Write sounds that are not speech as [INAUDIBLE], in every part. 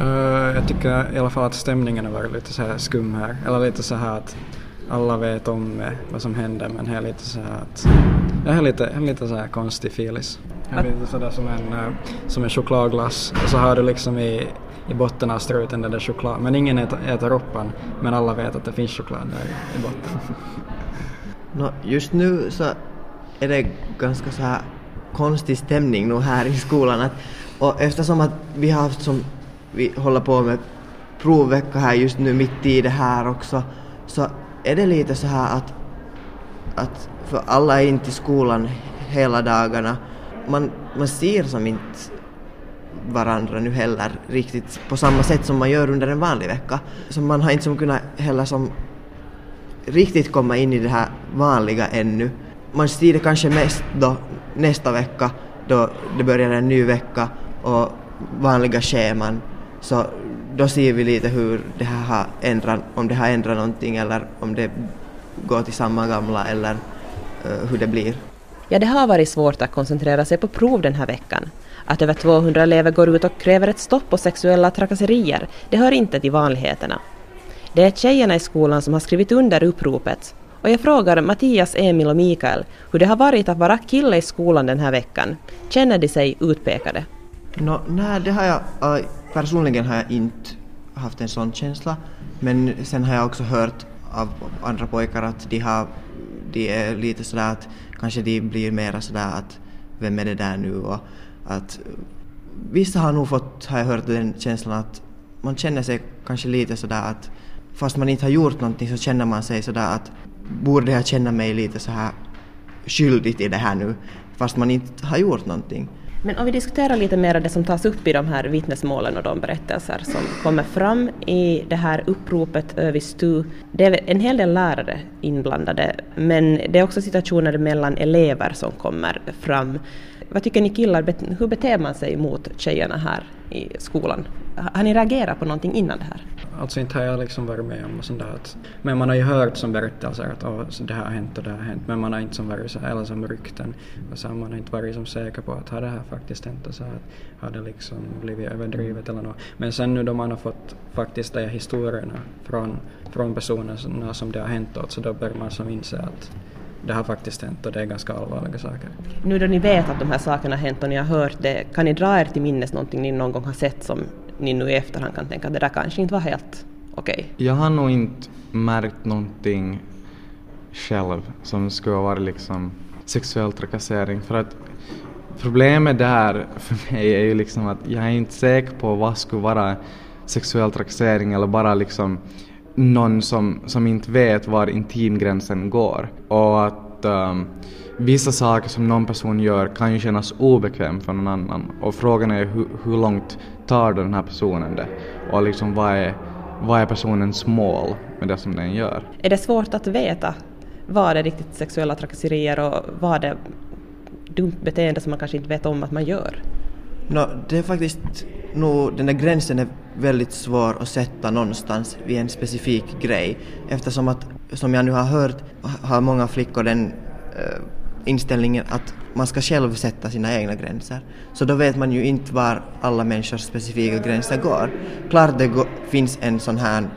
Uh, jag tycker i alla fall att stämningen har varit lite så här skum här. Eller lite så här att alla vet om eh, vad som händer men det är lite så här att jag har lite, jag har lite så här konstig filis. Det är lite sådär som en, uh, som en chokladglass och så har du liksom i, i botten av struten den där choklad men ingen äter, äter upp den men alla vet att det finns choklad där i botten. [LAUGHS] no, just nu så är det ganska så här konstig stämning nu här i skolan att, och eftersom att vi har haft som vi håller på med provvecka här just nu mitt i det här också så är det lite så här att, att för alla är inte i skolan hela dagarna. Man, man ser som inte varandra nu heller riktigt på samma sätt som man gör under en vanlig vecka. Så man har inte som kunnat heller som riktigt komma in i det här vanliga ännu. Man ser det kanske mest då nästa vecka då det börjar en ny vecka och vanliga scheman. Så då ser vi lite hur det här har ändrat, om det har ändrat någonting eller om det går till samma gamla eller uh, hur det blir. Ja, det har varit svårt att koncentrera sig på prov den här veckan. Att över 200 elever går ut och kräver ett stopp på sexuella trakasserier, det hör inte till vanligheterna. Det är tjejerna i skolan som har skrivit under uppropet och jag frågar Mattias, Emil och Mikael hur det har varit att vara kille i skolan den här veckan. Känner de sig utpekade? No, nej, det har jag personligen har jag inte haft en sån känsla. Men sen har jag också hört av andra pojkar att de, har, de är lite sådär att kanske de blir mera sådär att vem är det där nu? Och att vissa har nog fått, har jag hört den känslan att man känner sig kanske lite sådär att fast man inte har gjort någonting så känner man sig sådär att borde jag känna mig lite så här skyldig till det här nu? Fast man inte har gjort någonting. Men om vi diskuterar lite mer det som tas upp i de här vittnesmålen och de berättelser som kommer fram i det här uppropet Övistu. Det är en hel del lärare inblandade, men det är också situationer mellan elever som kommer fram. Vad tycker ni killar, hur beter man sig mot tjejerna här i skolan? Har ni reagerat på någonting innan det här? Alltså inte har jag liksom varit med om sånt där. Men man har ju hört som berättelser att oh, så det här har hänt och det här har hänt. Men man har inte som varit så, eller som rykten. Och så har man inte varit som säker på att har det här faktiskt hänt och så att har det liksom blivit överdrivet eller något. Men sen nu då man har fått faktiskt de historierna från, från personerna som det har hänt åt så då börjar man som inse att det har faktiskt hänt och det är ganska allvarliga saker. Nu då ni vet att de här sakerna har hänt och ni har hört det, kan ni dra er till minnes någonting ni någon gång har sett som ni nu i efterhand kan tänka att det där kanske inte var helt okej? Okay? Jag har nog inte märkt någonting själv som skulle vara liksom sexuell trakassering för att problemet där för mig är ju liksom att jag är inte säker på vad skulle vara sexuell trakassering eller bara liksom någon som, som inte vet var intimgränsen går och att um, vissa saker som någon person gör kan ju kännas obekväm för någon annan och frågan är hur, hur långt tar den här personen det och liksom vad är, vad är personens mål med det som den gör. Är det svårt att veta vad är riktigt sexuella trakasserier och vad är dumt beteende som man kanske inte vet om att man gör? No, det är faktiskt nog, den där gränsen är väldigt svår att sätta någonstans vid en specifik grej eftersom att, som jag nu har hört, har många flickor den äh, inställningen att man ska själv sätta sina egna gränser. Så då vet man ju inte var alla människors specifika gränser går. Klart det går, finns en sån här,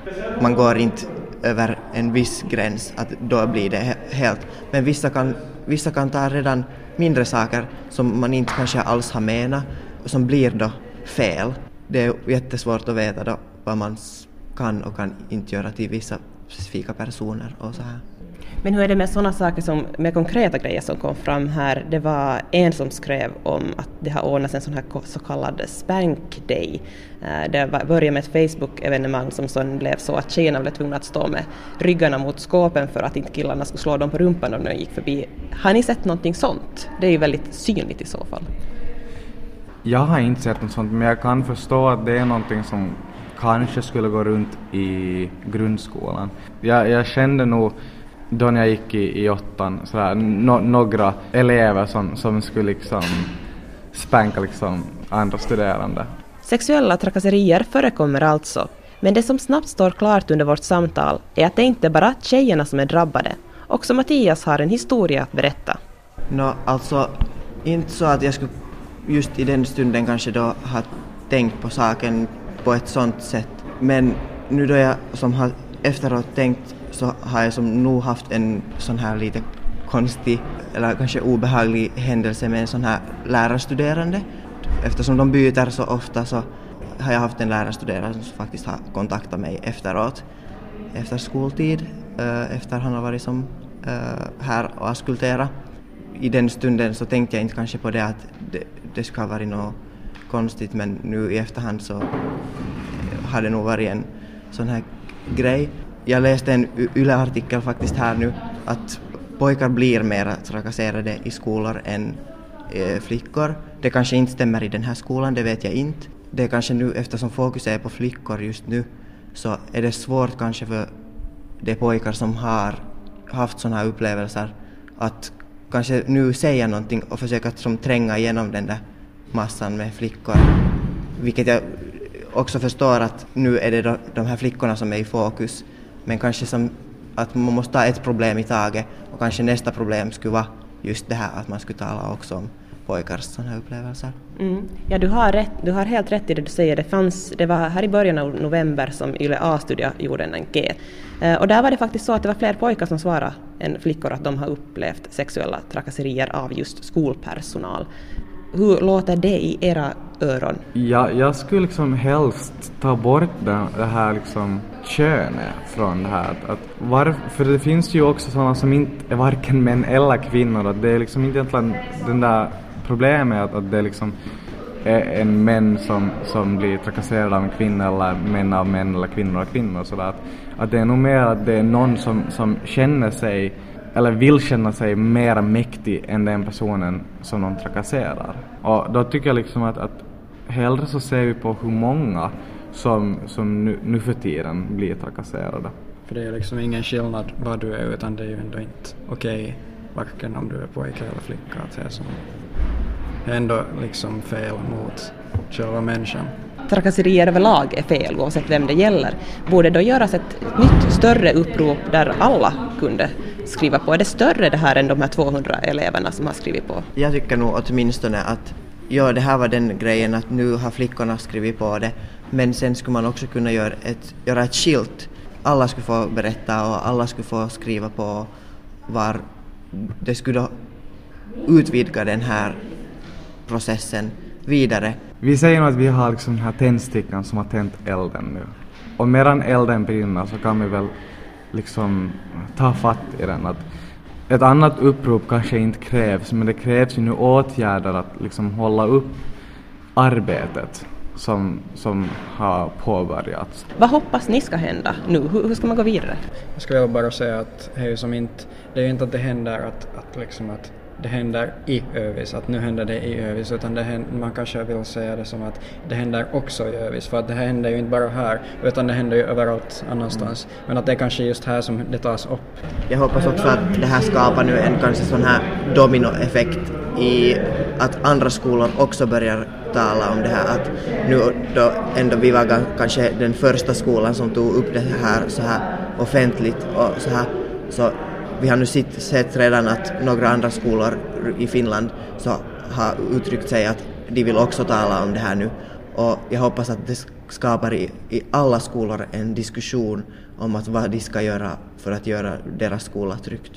man går inte över en viss gräns, att då blir det helt. Men vissa kan, vissa kan ta redan mindre saker som man inte kanske alls har menat, som blir då fel. Det är jättesvårt att veta då vad man kan och kan inte göra till vissa specifika personer och så här. Men hur är det med sådana saker som med konkreta grejer som kom fram här? Det var en som skrev om att det har ordnats en sån här så kallad Spank Day. Eh, det började med ett Facebook-evenemang som sen blev så att tjejerna blev tvungna att stå med ryggarna mot skåpen för att inte killarna skulle slå dem på rumpan om de gick förbi. Har ni sett någonting sånt? Det är ju väldigt synligt i så fall. Jag har inte sett något sånt men jag kan förstå att det är någonting som kanske skulle gå runt i grundskolan. Jag, jag kände nog då när jag gick i, i åttan sådär, no, några elever som, som skulle liksom spänka liksom andra studerande. Sexuella trakasserier förekommer alltså, men det som snabbt står klart under vårt samtal är att det inte är bara tjejerna som är drabbade. Också Mattias har en historia att berätta. Nå, alltså inte så att jag skulle just i den stunden kanske då har tänkt på saken på ett sånt sätt. Men nu då jag som har efteråt tänkt så har jag som nog haft en sån här lite konstig eller kanske obehaglig händelse med en sån här lärarstuderande. Eftersom de byter så ofta så har jag haft en lärarstuderande som faktiskt har kontaktat mig efteråt, efter skoltid, eh, efter han har varit som eh, här och askulterat. I den stunden så tänkte jag inte kanske på det att det, det skulle ha varit något konstigt men nu i efterhand så har det nog varit en sån här grej. Jag läste en YLE-artikel faktiskt här nu att pojkar blir mer trakasserade i skolor än eh, flickor. Det kanske inte stämmer i den här skolan, det vet jag inte. Det är kanske nu, eftersom fokus är på flickor just nu, så är det svårt kanske för de pojkar som har haft sådana här upplevelser att kanske nu säga någonting och försöka som tränga igenom den där massan med flickor. Vilket jag också förstår att nu är det de här flickorna som är i fokus. Men kanske som att man måste ta ett problem i taget och kanske nästa problem skulle vara just det här att man skulle tala också om här upplevelser. Mm. Ja, du har, rätt, du har helt rätt i det du säger. Det, fanns, det var här i början av november som Yle A-studio gjorde en enkät. Eh, och där var det faktiskt så att det var fler pojkar som svarade än flickor att de har upplevt sexuella trakasserier av just skolpersonal. Hur låter det i era öron? Ja, jag skulle liksom helst ta bort det, det här liksom könet från det här. Att var, för det finns ju också sådana som inte är varken män eller kvinnor. Att det är liksom inte egentligen den där problemet att, att det liksom är en män som, som blir trakasserad av en kvinna eller män av män eller kvinnor av kvinnor. Så att, att det är nog mer att det är någon som, som känner sig eller vill känna sig mer mäktig än den personen som de trakasserar. Och då tycker jag liksom att, att hellre så ser vi på hur många som, som nu, nu för tiden blir trakasserade. För det är liksom ingen skillnad vad du är utan det är ju ändå inte okej okay, varken om du är pojke eller flicka att se som ändå liksom fel mot själva människan. Trakasserier överlag är fel oavsett vem det gäller. Borde då göras ett nytt större upprop där alla kunde skriva på? Är det större det här än de här 200 eleverna som har skrivit på? Jag tycker nog åtminstone att ja, det här var den grejen att nu har flickorna skrivit på det men sen skulle man också kunna göra ett, göra ett skilt. Alla skulle få berätta och alla skulle få skriva på var det skulle utvidga den här processen vidare. Vi säger att vi har liksom den här tändstickan som har tänt elden nu. Och medan elden brinner så kan vi väl liksom ta fatt i den. Att ett annat upprop kanske inte krävs, men det krävs ju nu åtgärder att liksom hålla upp arbetet som, som har påbörjats. Vad hoppas ni ska hända nu? Hur, hur ska man gå vidare? Jag skulle bara säga att det är ju som inte, det är ju inte att det händer att, att liksom att det händer i Övis, att nu händer det i Övis, utan det händer, man kanske vill säga det som att det händer också i Övis, för att det här händer ju inte bara här, utan det händer ju överallt annanstans. Men att det är kanske just här som det tas upp. Jag hoppas också att det här skapar nu en kanske sån här dominoeffekt i att andra skolor också börjar tala om det här att nu då ändå vi var kanske den första skolan som tog upp det här så här offentligt och så här så vi har nu sett, sett redan att några andra skolor i Finland så har uttryckt sig att de vill också tala om det här nu. Och jag hoppas att det skapar i, i alla skolor en diskussion om att vad de ska göra för att göra deras skola tryggt.